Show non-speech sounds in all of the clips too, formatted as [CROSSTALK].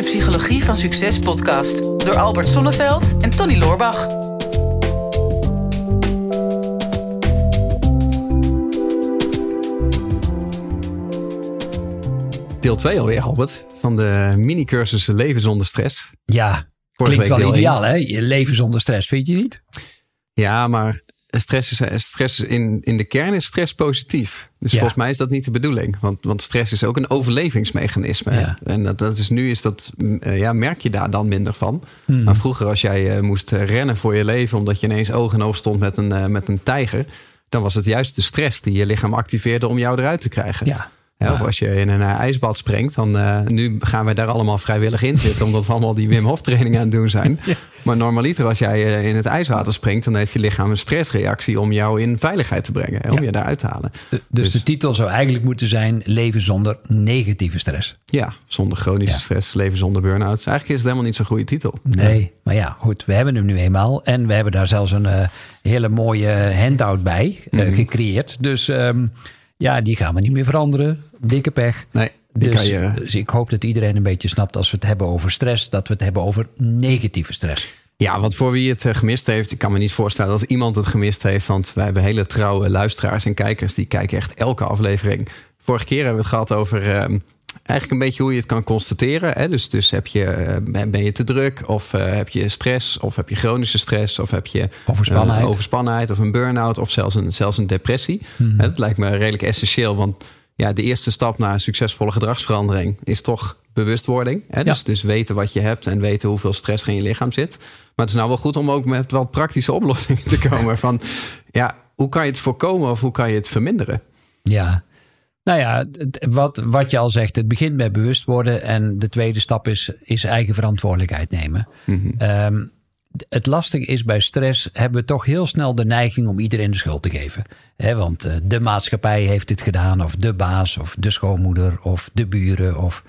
de Psychologie van Succes podcast door Albert Sonneveld en Tony Loorbach. Deel 2 alweer, Albert, van de mini-cursus Leven zonder stress. Ja, Vorige klinkt wel ideaal hè? Je leven zonder stress, vind je niet? Ja, maar stress is, stress in, in de kern is stress positief. Dus Ja. volgens mij is dat niet de bedoeling. Want, want stress is ook een overlevingsmechanisme. Ja. En dat, dat is nu is dat, mm, eh, ja, merk je daar dan minder van. Hmm. Maar vroeger als jij eh, moest eh, rennen voor je leven... omdat je ineens oog in oog stond met een, eh, met een tijger... dan was het juist de stress die je lichaam activeerde om jou eruit te krijgen. Ja. Ja, of als je in een eh, ijsbad springt, dan eh, nu gaan wij daar allemaal vrijwillig in zitten, omdat we allemaal die Wim Hof training aan het doen zijn. [LAUGHS] Maar normaliter als jij eh, in het ijswater springt, dan heeft je lichaam een stressreactie om jou in veiligheid te brengen, hè, om Ja. je daaruit te halen. De- dus, Dus- de titel zou eigenlijk moeten zijn: Leven zonder negatieve stress. Ja, zonder chronische stress, leven zonder burn-out. Eigenlijk is het helemaal niet zo'n goede titel. Nee, maar ja, goed, we hebben hem nu eenmaal. En we hebben daar zelfs een hele mooie handout bij Mhm. gecreëerd. Dus ehm, ja, die gaan we niet meer veranderen. Dikke pech. Nee, die Dus, kan je. dus ik hoop dat iedereen een beetje snapt als we het hebben over stress, dat we het hebben over negatieve stress. Ja, want voor wie het eh, gemist heeft, ik kan me niet voorstellen dat iemand het gemist heeft. Want wij hebben hele trouwe luisteraars en kijkers die kijken echt elke aflevering. Vorige keer hebben we het gehad over ehm, eigenlijk een beetje hoe je het kan constateren. Hè? Dus, dus heb je, eh, ben je te druk of eh, heb je stress of heb je chronische stress of heb je Overspannenheid. eh, overspannenheid of een burn-out of zelfs een, zelfs een depressie. Hè, Dat lijkt me redelijk essentieel, want ja, de eerste stap naar een succesvolle gedragsverandering is toch bewustwording. Hè? Dus, Ja. dus weten wat je hebt en weten hoeveel stress er in je lichaam zit. Maar het is nou wel goed om ook met wat praktische oplossingen te komen. Van ja, hoe kan je het voorkomen of hoe kan je het verminderen? Ja. Nou ja, wat, wat je al zegt, het begint met bewust worden. En de tweede stap is, is eigen verantwoordelijkheid nemen. Ehm, d- het lastige is bij stress hebben we toch heel snel de neiging om iedereen de schuld te geven. Hè, want eh, de maatschappij heeft het gedaan, of de baas, of de schoonmoeder, of de buren. Of,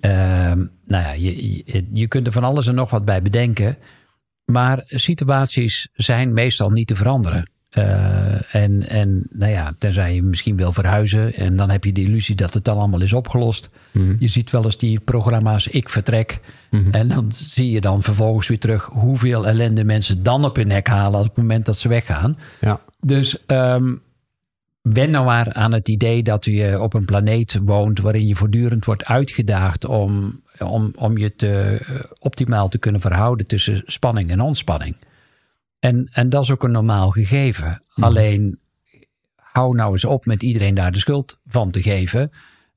ehm, nou ja, je, je, je kunt er van alles en nog wat bij bedenken. Maar situaties zijn meestal niet te veranderen. Eh, en, en nou ja, tenzij je misschien wil verhuizen. En dan heb je de illusie dat het dan allemaal is opgelost. Je ziet wel eens die programma's Ik Vertrek. En dan zie je dan vervolgens weer terug hoeveel ellende mensen dan op hun nek halen op het moment dat ze weggaan. Ja, Dus ehm wen nou maar aan het idee dat je op een planeet woont waarin je voortdurend wordt uitgedaagd om, om, om je te, eh, optimaal te kunnen verhouden tussen spanning en ontspanning. En, en dat is ook een normaal gegeven. Alleen hou nou eens op met iedereen daar de schuld van te geven.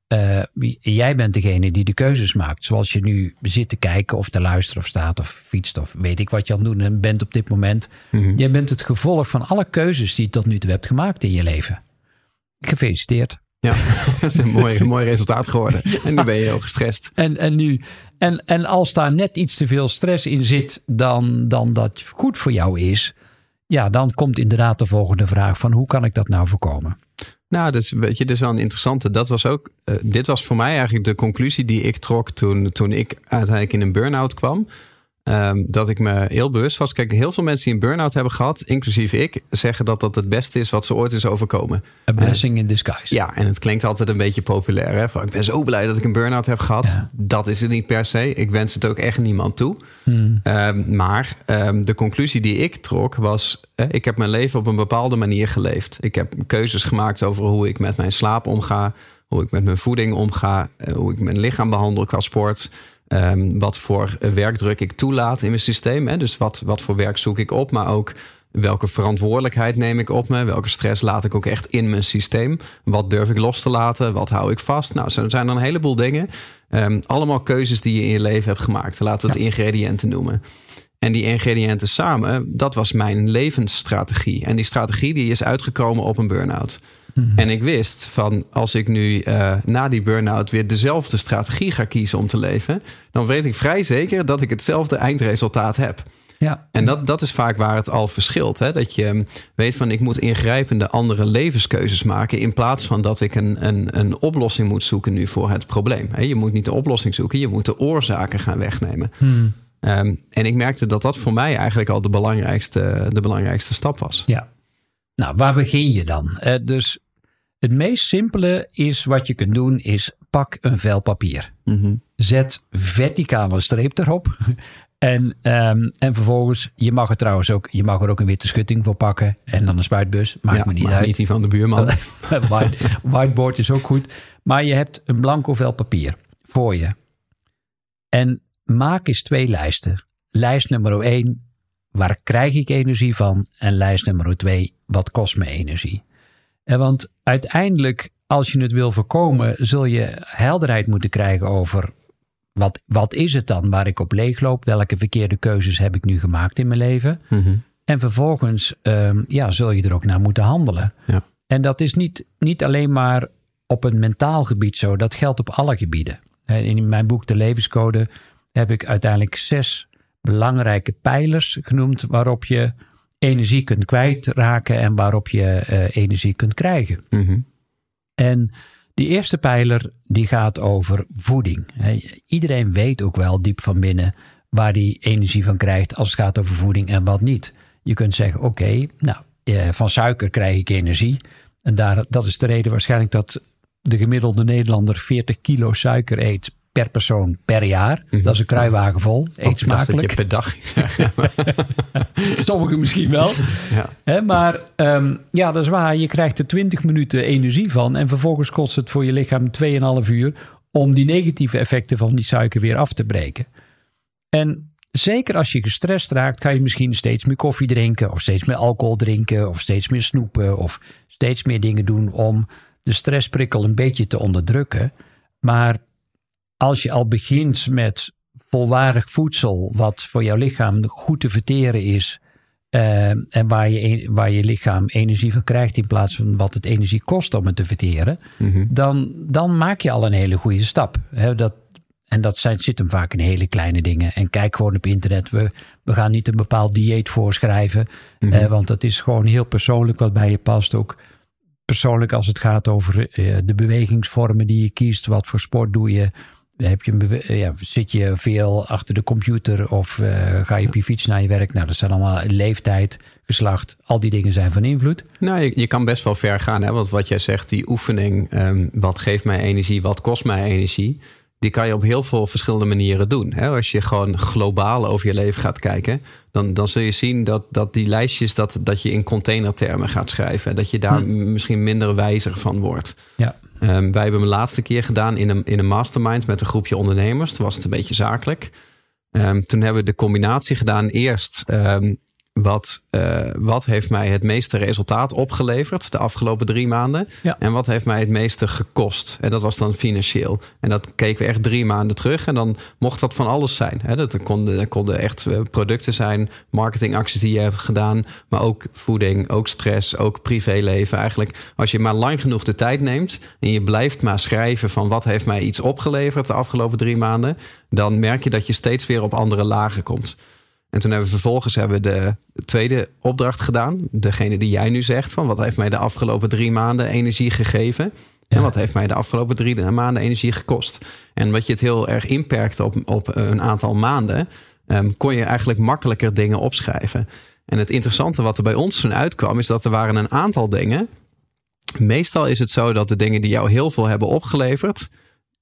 Eh, jij bent degene die de keuzes maakt. Zoals je nu zit te kijken of te luisteren of staat of fietst of weet ik wat je aan het doen bent op dit moment. Jij bent het gevolg van alle keuzes die je tot nu toe hebt gemaakt in je leven. Gefeliciteerd. ja. [LAUGHS] dat is een mooi, [LAUGHS] een mooi resultaat geworden. En nu ben je heel gestrest. En, en, nu, en, en als daar net iets te veel stress in zit dan, dan dat goed voor jou is, ja, dan komt inderdaad de volgende vraag van hoe kan ik dat nou voorkomen? Nou, is, weet je, dat is wel een interessante. Dat was ook, eh, dit was voor mij eigenlijk de conclusie die ik trok toen, toen ik uiteindelijk in een burn-out kwam. Ehm, dat ik me heel bewust was. Kijk, heel veel mensen die een burn-out hebben gehad, inclusief ik, zeggen dat dat het beste is wat ze ooit is overkomen. A blessing in disguise. Ja, en het klinkt altijd een beetje populair. Hè? Van, ik ben zo blij dat ik een burn-out heb gehad. Ja. Dat is het niet per se. Ik wens het ook echt niemand toe. Hmm. Ehm, maar ehm, de conclusie die ik trok was... eh, ik heb mijn leven op een bepaalde manier geleefd. Ik heb keuzes gemaakt over hoe ik met mijn slaap omga... hoe ik met mijn voeding omga... eh, hoe ik mijn lichaam behandel qua sport... ehm, wat voor werkdruk ik toelaat in mijn systeem. Hè? Dus wat, wat voor werk zoek ik op, maar ook... Welke verantwoordelijkheid neem ik op me? Welke stress laat ik ook echt in mijn systeem? Wat durf ik los te laten? Wat hou ik vast? Nou, zo zijn er een heleboel dingen. Ehm, allemaal keuzes die je in je leven hebt gemaakt. Laten we het ingrediënten noemen. En die ingrediënten samen, dat was mijn levensstrategie. En die strategie die is uitgekomen op een burn-out. En ik wist van als ik nu eh, na die burn-out weer dezelfde strategie ga kiezen om te leven, dan weet ik vrij zeker dat ik hetzelfde eindresultaat heb. Ja. En dat, dat is vaak waar het al verschilt. Hè? Dat je weet van ik moet ingrijpende andere levenskeuzes maken. In plaats van dat ik een, een, een oplossing moet zoeken nu voor het probleem. Je moet niet de oplossing zoeken, je moet de oorzaken gaan wegnemen. Ehm, en ik merkte dat dat voor mij eigenlijk al de belangrijkste, de belangrijkste stap was. Ja. Nou, waar begin je dan? Eh, dus het meest simpele is wat je kunt doen, is pak een vel papier. Mhm. Zet verticaal een streep erop. [LAUGHS] En, ehm, en vervolgens, je mag er trouwens ook, je mag er ook een witte schutting voor pakken. En dan een spuitbus. Maakt Ja, me niet maar uit. niet die van de buurman. [LAUGHS] White- Whiteboard is ook goed. Maar je hebt een blanco vel papier voor je. En maak eens twee lijsten. Lijst nummer 1, waar krijg ik energie van? En lijst nummer 2, wat kost me energie? En want uiteindelijk, als je het wil voorkomen, zul je helderheid moeten krijgen over wat, wat is het dan waar ik op leegloop? Welke verkeerde keuzes heb ik nu gemaakt in mijn leven? Mhm. En vervolgens ehm, ja, zul je er ook naar moeten handelen. Ja. En dat is niet, niet alleen maar op een mentaal gebied zo, dat geldt op alle gebieden. Eh, In mijn boek De Levenscode heb ik uiteindelijk zes belangrijke pijlers genoemd waarop je energie kunt kwijtraken en waarop je eh, energie kunt krijgen. Mhm. En die eerste pijler die gaat over voeding. Iedereen weet ook wel diep van binnen waar hij energie van krijgt als het gaat over voeding en wat niet. Je kunt zeggen, oké, nou, eh, van suiker krijg ik energie. En daar, dat is de reden waarschijnlijk dat de gemiddelde Nederlander 40 kilo suiker eet per persoon per jaar. Dat is een kruiwagen vol. Eet dacht dat smakelijk. je per dag. [LAUGHS] Sommigen misschien wel. Ja. Maar ehm, ja, dat is waar. Je krijgt er 20 minuten energie van. En vervolgens kost het voor je lichaam 2,5 uur om die negatieve effecten van die suiker weer af te breken. En zeker als je gestrest raakt, kan je misschien steeds meer koffie drinken, of steeds meer alcohol drinken, of steeds meer snoepen, of steeds meer dingen doen om de stressprikkel een beetje te onderdrukken. Maar als je al begint met volwaardig voedsel, wat voor jouw lichaam goed te verteren is, eh, en waar je, waar je lichaam energie van krijgt in plaats van wat het energie kost om het te verteren, Mhm. dan, dan maak je al een hele goede stap. Dat, en dat zijn, zit hem vaak in hele kleine dingen. En kijk gewoon op internet. We, we gaan niet een bepaald dieet voorschrijven. eh, want dat is gewoon heel persoonlijk wat bij je past. Ook persoonlijk als het gaat over eh, de bewegingsvormen die je kiest. Wat voor sport doe je? Heb je eh, ja, zit je veel achter de computer of eh, ga je op je fiets naar je werk? Nou, dat zijn allemaal leeftijd, geslacht. Al die dingen zijn van invloed. Nou, je, je kan best wel ver gaan. Hè? Want wat jij zegt, die oefening, ehm, wat geeft mij energie, wat kost mij energie, die kan je op heel veel verschillende manieren doen. Hè? Als je gewoon globaal over je leven gaat kijken, dan, dan zul je zien dat, dat die lijstjes, dat, dat je in containertermen gaat schrijven. En dat je daar m- misschien minder wijzer van wordt. Ja. Ehm, wij hebben hem de laatste keer gedaan in een, in een mastermind met een groepje ondernemers. Toen was het een beetje zakelijk. Ehm, toen hebben we de combinatie gedaan. Eerst, ehm, wat, eh, wat heeft mij het meeste resultaat opgeleverd de afgelopen drie maanden? Ja. En wat heeft mij het meeste gekost? En dat was dan financieel. En dat keken we echt drie maanden terug. En dan mocht dat van alles zijn. Hè? Dat konden, dat konden echt eh, producten zijn, marketingacties die je hebt gedaan. Maar ook voeding, ook stress, ook privéleven. Eigenlijk als je maar lang genoeg de tijd neemt. En je blijft maar schrijven van wat heeft mij iets opgeleverd de afgelopen drie maanden. Dan merk je dat je steeds weer op andere lagen komt. En toen hebben we vervolgens hebben de tweede opdracht gedaan. Degene die jij nu zegt van wat heeft mij de afgelopen drie maanden energie gegeven. En wat heeft mij de afgelopen drie maanden energie gekost. En wat je het heel erg inperkt op, op een aantal maanden. ehm, kon je eigenlijk makkelijker dingen opschrijven. En het interessante wat er bij ons toen uitkwam. Is dat er waren een aantal dingen. Meestal is het zo dat de dingen die jou heel veel hebben opgeleverd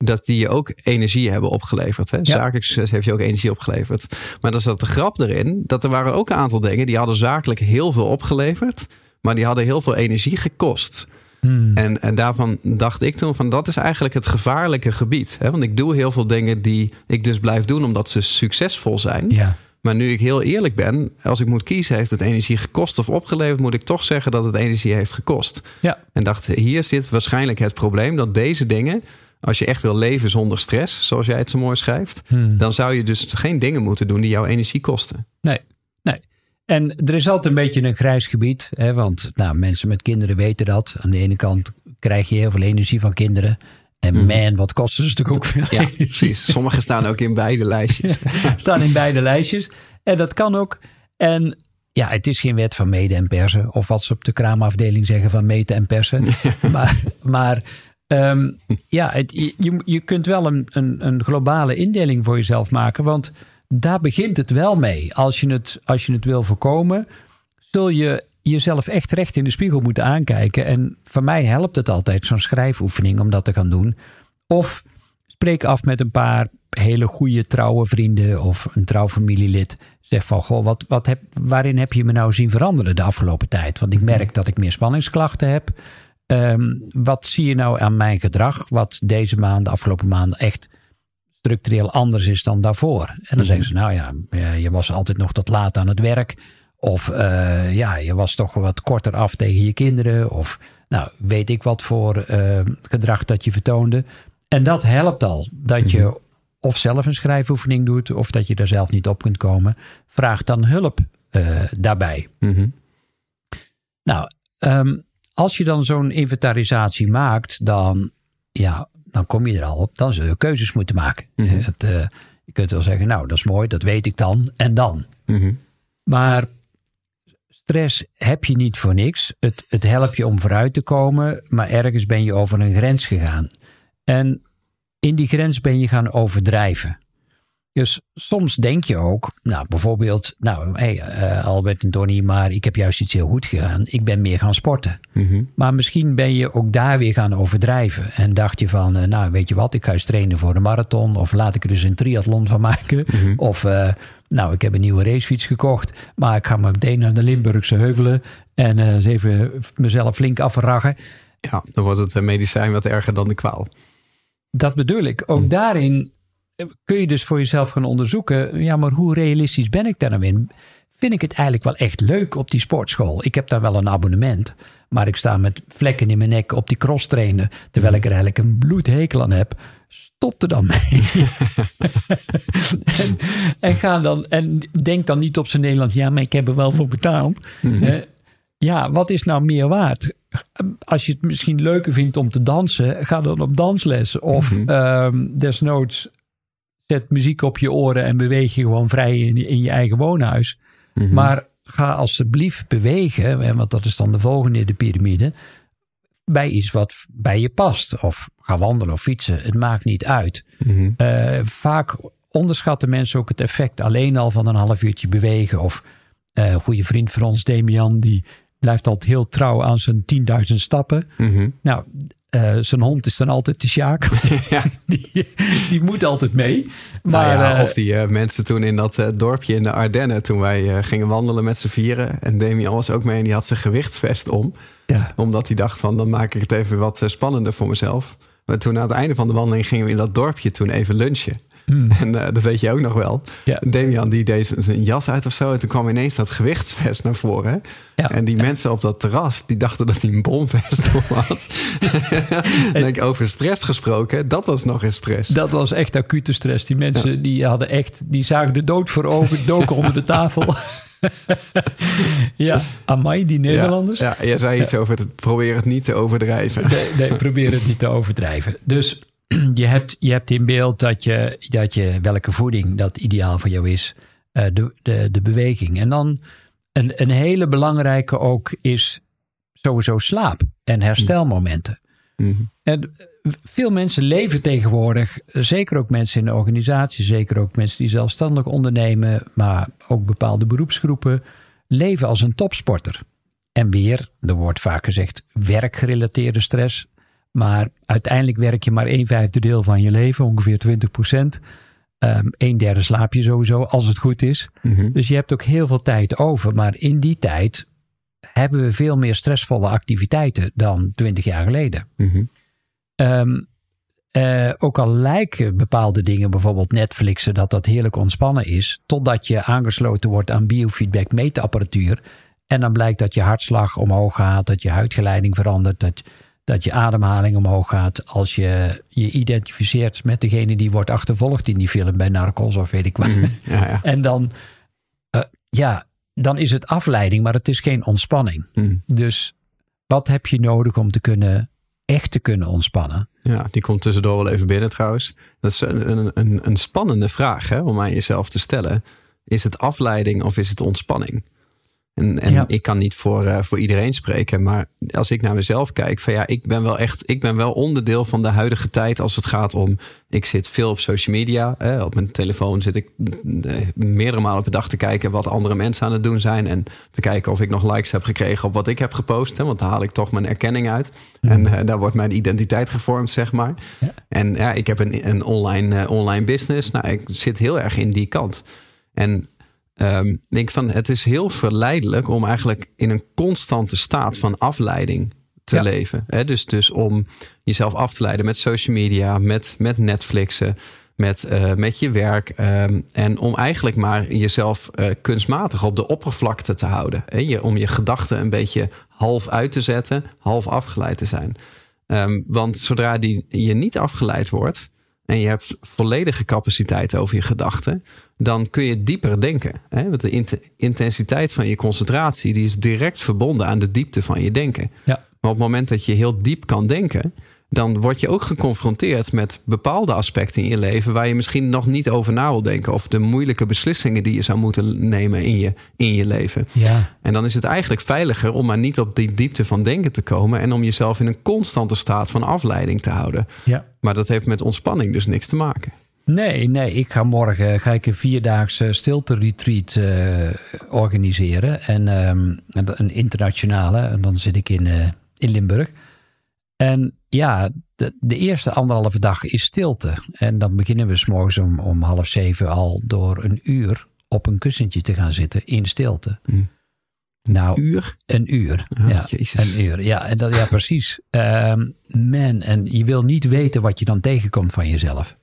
dat die je ook energie hebben opgeleverd. Hè? Zakelijk succes heeft je ook energie opgeleverd. Maar dan zat de grap erin dat er waren ook een aantal dingen die hadden zakelijk heel veel opgeleverd, maar die hadden heel veel energie gekost. Hmm. En, en daarvan dacht ik toen van dat is eigenlijk het gevaarlijke gebied. Hè? Want ik doe heel veel dingen die ik dus blijf doen omdat ze succesvol zijn. Ja. Maar nu ik heel eerlijk ben, als ik moet kiezen, heeft het energie gekost of opgeleverd, moet ik toch zeggen dat het energie heeft gekost. Ja. En dacht, hier zit waarschijnlijk het probleem dat deze dingen, als je echt wil leven zonder stress, zoals jij het zo mooi schrijft, Hmm. dan zou je dus geen dingen moeten doen die jouw energie kosten. Nee, nee. En er is altijd een beetje een grijs gebied. Hè, want nou, mensen met kinderen weten dat. Aan de ene kant krijg je heel veel energie van kinderen. En man, wat kosten ze natuurlijk ook veel. Ja, [LAUGHS] energie. precies. Sommige staan ook in beide lijstjes. [LAUGHS] Staan in beide lijstjes. En dat kan ook. En ja, het is geen wet van mede en persen. Of wat ze op de kraamafdeling zeggen van meten en persen. [LAUGHS] maar maar ehm, [LAUGHS] ja, het, je- je, je kunt wel een, een, een globale indeling voor jezelf maken. Want daar begint het wel mee. Als je het, als je het wil voorkomen, zul je jezelf echt recht in de spiegel moeten aankijken. En voor mij helpt het altijd, zo'n schrijfoefening, om dat te gaan doen. Of spreek af met een paar hele goede trouwe vrienden of een trouw familielid. Zeg van, goh, wat, wat heb, waarin heb je me nou zien veranderen de afgelopen tijd? Want ik merk dat ik meer spanningsklachten heb. Ehm, wat zie je nou aan mijn gedrag, wat deze maand, de afgelopen maanden echt structureel anders is dan daarvoor? En dan zeggen ze, nou ja, je was altijd nog tot laat aan het werk. Of uh, ja, je was toch wat korter af tegen je kinderen. Of nou, weet ik wat voor uh, gedrag dat je vertoonde. En dat helpt al. Dat je of zelf een schrijfoefening doet, of dat je daar zelf niet op kunt komen. Vraag dan hulp uh, daarbij. Mm Nou, um, als je dan zo'n inventarisatie maakt, dan, ja, dan kom je er al op. Dan zul je keuzes moeten maken. Mhm. Het, uh, je kunt wel zeggen, nou, dat is mooi, dat weet ik dan. En dan. Mhm. Maar stress heb je niet voor niks. Het, het helpt je om vooruit te komen, maar ergens ben je over een grens gegaan. En in die grens ben je gaan overdrijven. Dus soms denk je ook, nou bijvoorbeeld, nou hey, uh, Albert en Tony, maar ik heb juist iets heel goed gedaan. Ik ben meer gaan sporten. Mhm. Maar misschien ben je ook daar weer gaan overdrijven. En dacht je van, uh, nou weet je wat, ik ga eens trainen voor een marathon. Of laat ik er dus een triathlon van maken. Mhm. Of uh, nou, ik heb een nieuwe racefiets gekocht. Maar ik ga maar meteen naar de Limburgse heuvelen. En eens even mezelf flink afragen. Ja, dan wordt het medicijn wat erger dan de kwaal. Dat bedoel ik. Ook daarin kun je dus voor jezelf gaan onderzoeken. Ja, maar hoe realistisch ben ik daar nou in? Vind ik het eigenlijk wel echt leuk op die sportschool? Ik heb daar wel een abonnement. Maar ik sta met vlekken in mijn nek op die cross trainer. Terwijl ik er eigenlijk een bloedhekel aan heb. Stop er dan mee. en, [LAUGHS] [LAUGHS] en, ga dan, en denk dan niet op zijn Nederlands. Ja, maar ik heb er wel voor betaald. Uh, ja, wat is nou meer waard? Als je het misschien leuker vindt om te dansen, ga dan op dansles. Of Mhm. um, desnoods zet muziek op je oren en beweeg je gewoon vrij in, in je eigen woonhuis. Mhm. Maar ga alsjeblieft bewegen, want dat is dan de volgende in de piramide, bij iets wat bij je past. Of ga wandelen of fietsen, het maakt niet uit. Mhm. Uh, vaak onderschatten mensen ook het effect alleen al van een half uurtje bewegen. Of uh, een goede vriend van ons, Damian, die blijft altijd heel trouw aan zijn 10.000 stappen. Mhm. Nou, uh, zijn hond is dan altijd de Sjaak. [LAUGHS] Ja. [LAUGHS] die, die moet altijd mee. Maar, nou ja, uh, of die uh, mensen toen in dat uh, dorpje in de Ardennen, toen wij gingen wandelen met z'n vieren. En Damian was ook mee en die had zijn gewichtsvest om. Ja. Omdat hij dacht van, dan maak ik het even wat spannender voor mezelf. Maar toen aan het einde van de wandeling gingen we in dat dorpje toen even lunchen. Hmm. En uh, dat weet je ook nog wel. Ja. Damian die deed zijn jas uit of zo. En toen kwam ineens dat gewichtsvest naar voren. Ja. En die ja. mensen op dat terras, die dachten dat hij een bomvest om had. en denk over stress gesproken, dat was nog eens stress. Dat was echt acute stress. Die mensen die hadden echt, die zagen de dood voor ogen, doken onder de tafel. [LAUGHS] ja, amai, die Nederlanders. Ja, ja jij zei iets over het probeer het niet te overdrijven. Nee, nee, probeer het niet te overdrijven. Dus [CLEARS THROAT] je hebt, je hebt in beeld dat je, dat je welke voeding dat ideaal voor jou is. Uh, de, de, de beweging. En dan een, een hele belangrijke ook is sowieso slaap en herstelmomenten. Mm-hmm. En veel mensen leven tegenwoordig, zeker ook mensen in de organisatie, zeker ook mensen die zelfstandig ondernemen, maar ook bepaalde beroepsgroepen, leven als een topsporter. En weer, er wordt vaak gezegd, werkgerelateerde stress. Maar uiteindelijk werk je maar een vijfde deel van je leven, ongeveer 20 procent. Um, een derde slaap je sowieso, als het goed is. Mm-hmm. Dus je hebt ook heel veel tijd over. Maar in die tijd hebben we veel meer stressvolle activiteiten dan 20 jaar geleden. Mm-hmm. Um, uh, ook al lijken bepaalde dingen, bijvoorbeeld Netflixen, dat dat heerlijk ontspannen is, totdat je aangesloten wordt aan biofeedback meetapparatuur. En dan blijkt dat je hartslag omhoog gaat, dat je huidgeleiding verandert, dat, dat je ademhaling omhoog gaat. Als je je identificeert met degene die wordt achtervolgd in die film bij Narcos of weet ik wat. Mm-hmm. Ja, ja. [LAUGHS] En dan, uh, ja, dan is het afleiding, maar het is geen ontspanning. Mm. Dus wat heb je nodig om te kunnen, echt te kunnen ontspannen? Ja, die komt tussendoor wel even binnen trouwens. Dat is een, een, een spannende vraag hè, om aan jezelf te stellen. Is het afleiding of is het ontspanning? En, en ik kan niet voor, uh, voor iedereen spreken. Maar als ik naar mezelf kijk, van ja, ik ben wel echt, ik ben wel onderdeel van de huidige tijd als het gaat om. Ik zit veel op social media. Hè, op mijn telefoon zit ik eh, meerdere malen per dag te kijken wat andere mensen aan het doen zijn. En te kijken of ik nog likes heb gekregen op wat ik heb gepost. Hè, want daar haal ik toch mijn erkenning uit. Mhm. En uh, daar wordt mijn identiteit gevormd, zeg maar. Ja. En ja, ik heb een, een online, online business. Nou, ik zit heel erg in die kant. En um, denk van het is heel verleidelijk om eigenlijk in een constante staat van afleiding te leven. Hè? Dus, dus om jezelf af te leiden met social media, met, met Netflixen, met, uh, met je werk. Um, en om eigenlijk maar jezelf uh, kunstmatig op de oppervlakte te houden. Hè? Je, om je gedachten een beetje half uit te zetten, half afgeleid te zijn. Um, want zodra die, je niet afgeleid wordt en je hebt volledige capaciteit over je gedachten, dan kun je dieper denken. Hè? Want de intensiteit van je concentratie die is direct verbonden aan de diepte van je denken. Ja. Maar op het moment dat je heel diep kan denken, dan word je ook geconfronteerd met bepaalde aspecten in je leven waar je misschien nog niet over na wil denken. Of de moeilijke beslissingen die je zou moeten nemen in je, in je leven. Ja. En dan is het eigenlijk veiliger om maar niet op die diepte van denken te komen en om jezelf in een constante staat van afleiding te houden. Ja. Maar dat heeft met ontspanning dus niks te maken. Nee, nee, ik ga morgen ga ik een vierdaagse stilte retreat uh, organiseren. En um, een internationale. En dan zit ik in, uh, in Limburg. En ja, de, de, eerste anderhalve dag is stilte. En dan beginnen we s'morgens om, om half zeven al door een uur op een kussentje te gaan zitten in stilte. Mm. Nou, een uur? Een uur. Oh, ja, Jezus. Een uur. Ja, en dat, ja precies. Um, man, en je wil niet weten wat je dan tegenkomt van jezelf.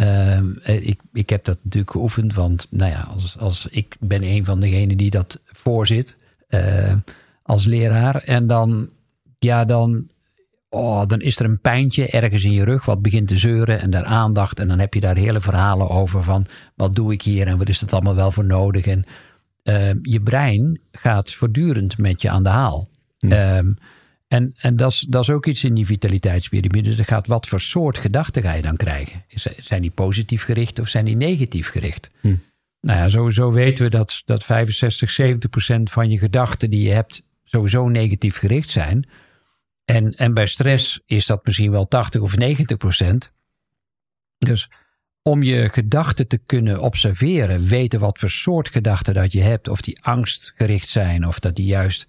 Mm. Um, ik, ik heb dat natuurlijk geoefend, want nou ja, als, als ik ben een van degenen die dat voorzit uh, als leraar. En dan, ja, dan, oh, dan is er een pijntje ergens in je rug wat begint te zeuren en daar aandacht. En dan heb je daar hele verhalen over van wat doe ik hier en wat is het allemaal wel voor nodig. En uh, je brein gaat voortdurend met je aan de haal. Hm. En, en dat, is, dat is ook iets in die vitaliteitspyramide. Er gaat wat voor soort gedachten ga je dan krijgen? Zijn die positief gericht of zijn die negatief gericht? Hm. Nou ja, sowieso weten we dat, dat 65, 70 procent van je gedachten die je hebt sowieso negatief gericht zijn. En, en bij stress is dat misschien wel 80 of 90 procent. Dus om je gedachten te kunnen observeren, weten wat voor soort gedachten dat je hebt, of die angstgericht zijn, of dat die juist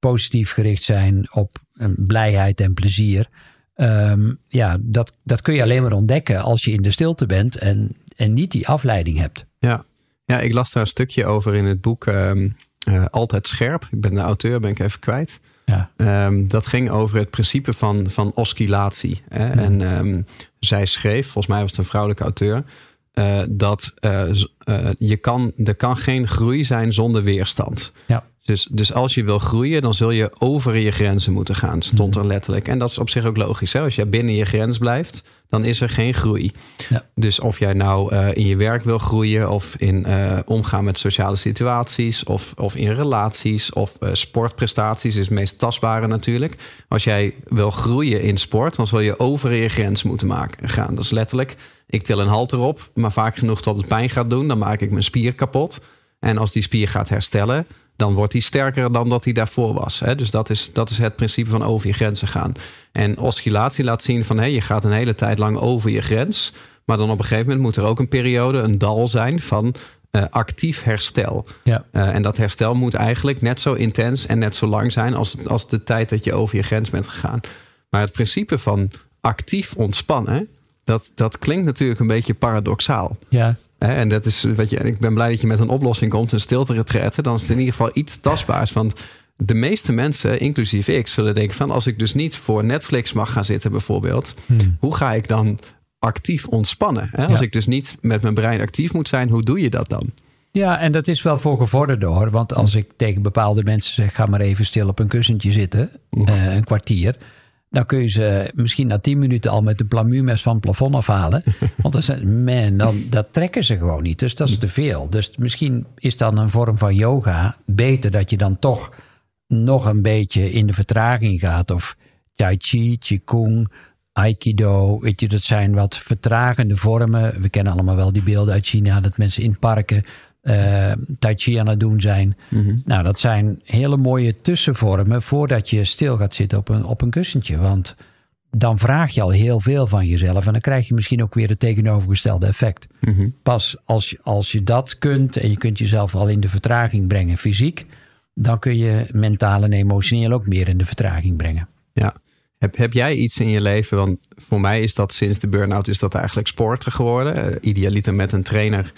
positief gericht zijn op blijheid en plezier. Um, ja, dat, dat kun je alleen maar ontdekken als je in de stilte bent en, en niet die afleiding hebt. Ja. ja, ik las daar een stukje over in het boek um, uh, Altijd Scherp. Ik ben de auteur, ben ik even kwijt. Ja. Um, dat ging over het principe van, van oscillatie. Hè? Ja. En zij schreef, volgens mij was het een vrouwelijke auteur, uh, dat uh, je kan, er kan geen groei zijn zonder weerstand. Ja. Dus, dus als je wil groeien, dan zul je over je grenzen moeten gaan, stond er letterlijk. En dat is op zich ook logisch. Hè? Als jij binnen je grens blijft, dan is er geen groei. Ja. Dus of jij nou uh, in je werk wil groeien, of in uh, omgaan met sociale situaties, of, of in relaties, of uh, sportprestaties, is het meest tastbare natuurlijk. Als jij wil groeien in sport, dan zul je over je grens moeten maken, gaan. Dat is letterlijk, ik til een halter op, maar vaak genoeg tot het pijn gaat doen, dan maak ik mijn spier kapot. En als die spier gaat herstellen, dan wordt hij sterker dan dat hij daarvoor was. Hè? Dus dat is, dat is het principe van over je grenzen gaan. En oscillatie laat zien van hey, je gaat een hele tijd lang over je grens. Maar dan op een gegeven moment moet er ook een periode, een dal zijn van uh, actief herstel. Ja. Uh, en dat herstel moet eigenlijk net zo intens en net zo lang zijn als, als de tijd dat je over je grens bent gegaan. Maar het principe van actief ontspannen, dat, dat klinkt natuurlijk een beetje paradoxaal. Ja. En dat is, weet je, ik ben blij dat je met een oplossing komt, een stilte retraite. Dan is het in ieder geval iets tastbaars. Want de meeste mensen, inclusief ik, zullen denken van als ik dus niet voor Netflix mag gaan zitten bijvoorbeeld, hmm. hoe ga ik dan actief ontspannen? Als ik dus niet met mijn brein actief moet zijn, hoe doe je dat dan? Ja, en dat is wel voor gevorderd hoor. Want als ik tegen bepaalde mensen zeg, ga maar even stil op een kussentje zitten, uh, een kwartier dan kun je ze misschien na tien minuten al met een plamuurmes van het plafond afhalen. [LAUGHS] Want dan zijn, man, dan, dat trekken ze gewoon niet. Dus dat is te veel. Dus misschien is dan een vorm van yoga beter dat je dan toch nog een beetje in de vertraging gaat. Of tai chi, qigong, aikido. Weet je, dat zijn wat vertragende vormen. We kennen allemaal wel die beelden uit China dat mensen in parken uh, tai chi aan het doen zijn. Mhm. Nou, dat zijn hele mooie tussenvormen voordat je stil gaat zitten op een, op een kussentje. Want dan vraag je al heel veel van jezelf en dan krijg je misschien ook weer het tegenovergestelde effect. Mhm. Pas als, als je dat kunt en je kunt jezelf al in de vertraging brengen fysiek, dan kun je mentaal en emotioneel ook meer in de vertraging brengen. Ja. Heb, heb jij iets in je leven, want voor mij is dat sinds de burn-out is dat eigenlijk sporten geworden. Uh, idealiter met een trainer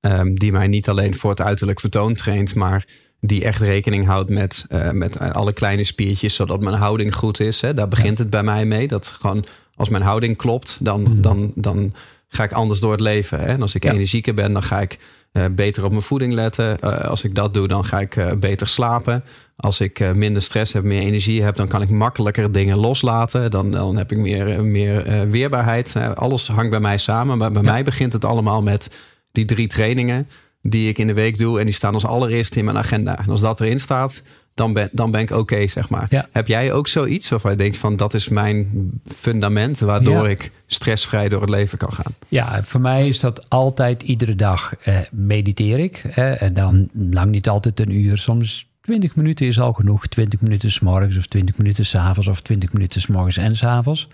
um, die mij niet alleen voor het uiterlijk vertoon traint, maar die echt rekening houdt met, uh, met alle kleine spiertjes, zodat mijn houding goed is. Hè. Daar begint ja. het bij mij mee. Dat gewoon als mijn houding klopt, dan, mm. dan, dan ga ik anders door het leven. Hè. En als ik ja. energieker ben, dan ga ik uh, beter op mijn voeding letten. Uh, als ik dat doe, dan ga ik uh, beter slapen. Als ik minder stress heb, meer energie heb, dan kan ik makkelijker dingen loslaten. Dan, dan heb ik meer, meer weerbaarheid. alles hangt bij mij samen. Maar bij ja. mij begint het allemaal met die drie trainingen die ik in de week doe. En die staan als allereerste in mijn agenda. En als dat erin staat, dan ben, dan ben ik oké, okay, zeg maar. Ja. Heb jij ook zoiets waarvan je denkt van dat is mijn fundament waardoor ja. ik stressvrij door het leven kan gaan? Ja, voor mij is dat altijd iedere dag eh, mediteer ik. Eh, en dan lang niet altijd een uur, soms 20 minuten is al genoeg. 20 minuten s morgens of 20 minuten s avonds of 20 minuten s morgens en s avonds.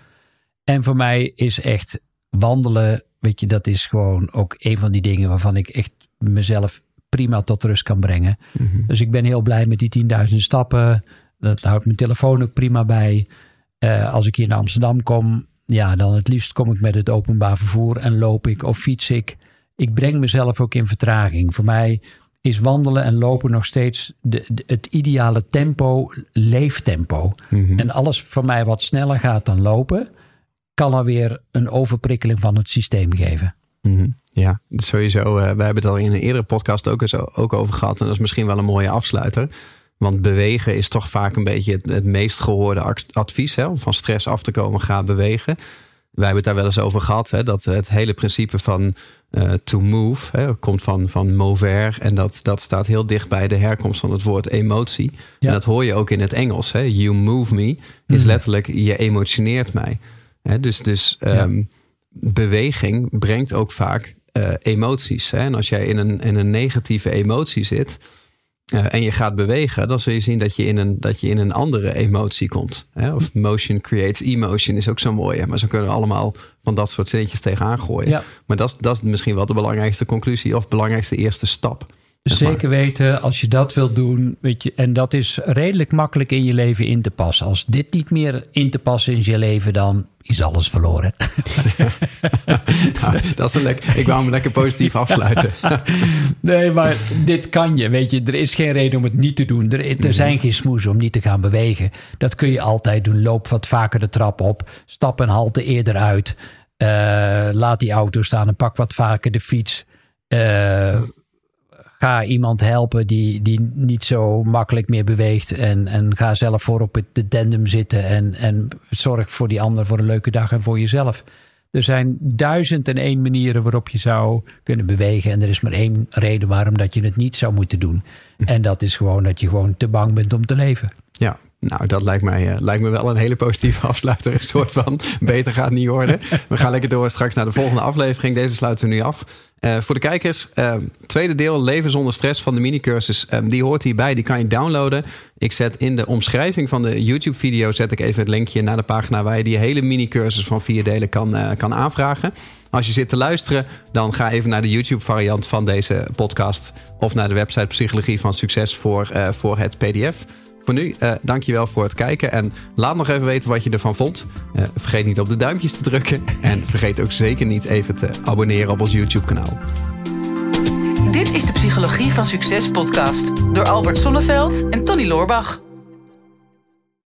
En voor mij is echt wandelen, weet je, dat is gewoon ook een van die dingen waarvan ik echt mezelf prima tot rust kan brengen. Mm -hmm. Dus ik ben heel blij met die 10.000 stappen. Dat houdt mijn telefoon ook prima bij. Uh, als ik hier naar Amsterdam kom, ja, dan het liefst kom ik met het openbaar vervoer en loop ik of fiets ik. Ik breng mezelf ook in vertraging. Voor mij is wandelen en lopen nog steeds de, de, het ideale tempo, leeftempo. Mm -hmm. En alles voor mij wat sneller gaat dan lopen, kan alweer een overprikkeling van het systeem geven. Mm -hmm. Ja, sowieso. Uh, we hebben het al in een eerdere podcast ook, eens, ook over gehad. En dat is misschien wel een mooie afsluiter. Want bewegen is toch vaak een beetje het, het meest gehoorde advies. Hè? Om van stress af te komen, ga bewegen. Wij hebben het daar wel eens over gehad. Hè? Dat het hele principe van uh, to move hè? komt van, van mover. En dat, dat staat heel dicht bij de herkomst van het woord emotie. Ja. En dat hoor je ook in het Engels. Hè? You move me is Mhm. letterlijk je emotioneert mij. Dus, dus um, beweging brengt ook vaak uh, emoties. Hè? En als jij in een, in een negatieve emotie zit uh, en je gaat bewegen, dan zul je zien dat je in een, dat je in een andere emotie komt. Hè? Of motion creates emotion is ook zo mooi. Maar zo kunnen we allemaal van dat soort zinnetjes tegenaan gooien. Ja. Maar dat, dat is misschien wel de belangrijkste conclusie of belangrijkste eerste stap. Zeker weten, als je dat wilt doen, weet je, en dat is redelijk makkelijk in je leven in te passen. Als dit niet meer in te passen is in je leven, dan is alles verloren. [LAUGHS] Dat is een lekker. Ik wou hem lekker positief [LAUGHS] afsluiten. nee, maar dit kan je. Weet je, er is geen reden om het niet te doen. Er, er zijn geen smoesen om niet te gaan bewegen. Dat kun je altijd doen. Loop wat vaker de trap op. Stap een halte eerder uit. Uh, laat die auto staan en pak wat vaker de fiets. Uh, ga iemand helpen die, die niet zo makkelijk meer beweegt. En, en ga zelf voor op het tandem zitten. En, en zorg voor die ander voor een leuke dag en voor jezelf. Er zijn duizend en één manieren waarop je zou kunnen bewegen. En er is maar één reden waarom dat je het niet zou moeten doen. En dat is gewoon dat je gewoon te bang bent om te leven. Ja, nou, dat lijkt mij, uh, lijkt me wel een hele positieve [LAUGHS] afsluiter. Een soort van beter gaat niet worden. We gaan lekker door straks naar de volgende aflevering. Deze sluiten we nu af. Uh, voor de kijkers, uh, tweede deel, leven zonder stress van de minicursus. Um, die hoort hierbij, die kan je downloaden. Ik zet in de omschrijving van de YouTube-video... zet ik even het linkje naar de pagina... waar je die hele minicursus van vier delen kan, kan aanvragen. Als je zit te luisteren, dan ga even naar de YouTube-variant van deze podcast... of naar de website Psychologie van Succes voor, voor het pdf... Voor nu, uh, dankjewel voor het kijken. En laat nog even weten wat je ervan vond. Uh, vergeet niet op de duimpjes te drukken. [LAUGHS] En vergeet ook zeker niet even te abonneren op ons YouTube-kanaal. Dit is de Psychologie van Succes podcast door Albert Sonneveld en Tony Loorbach.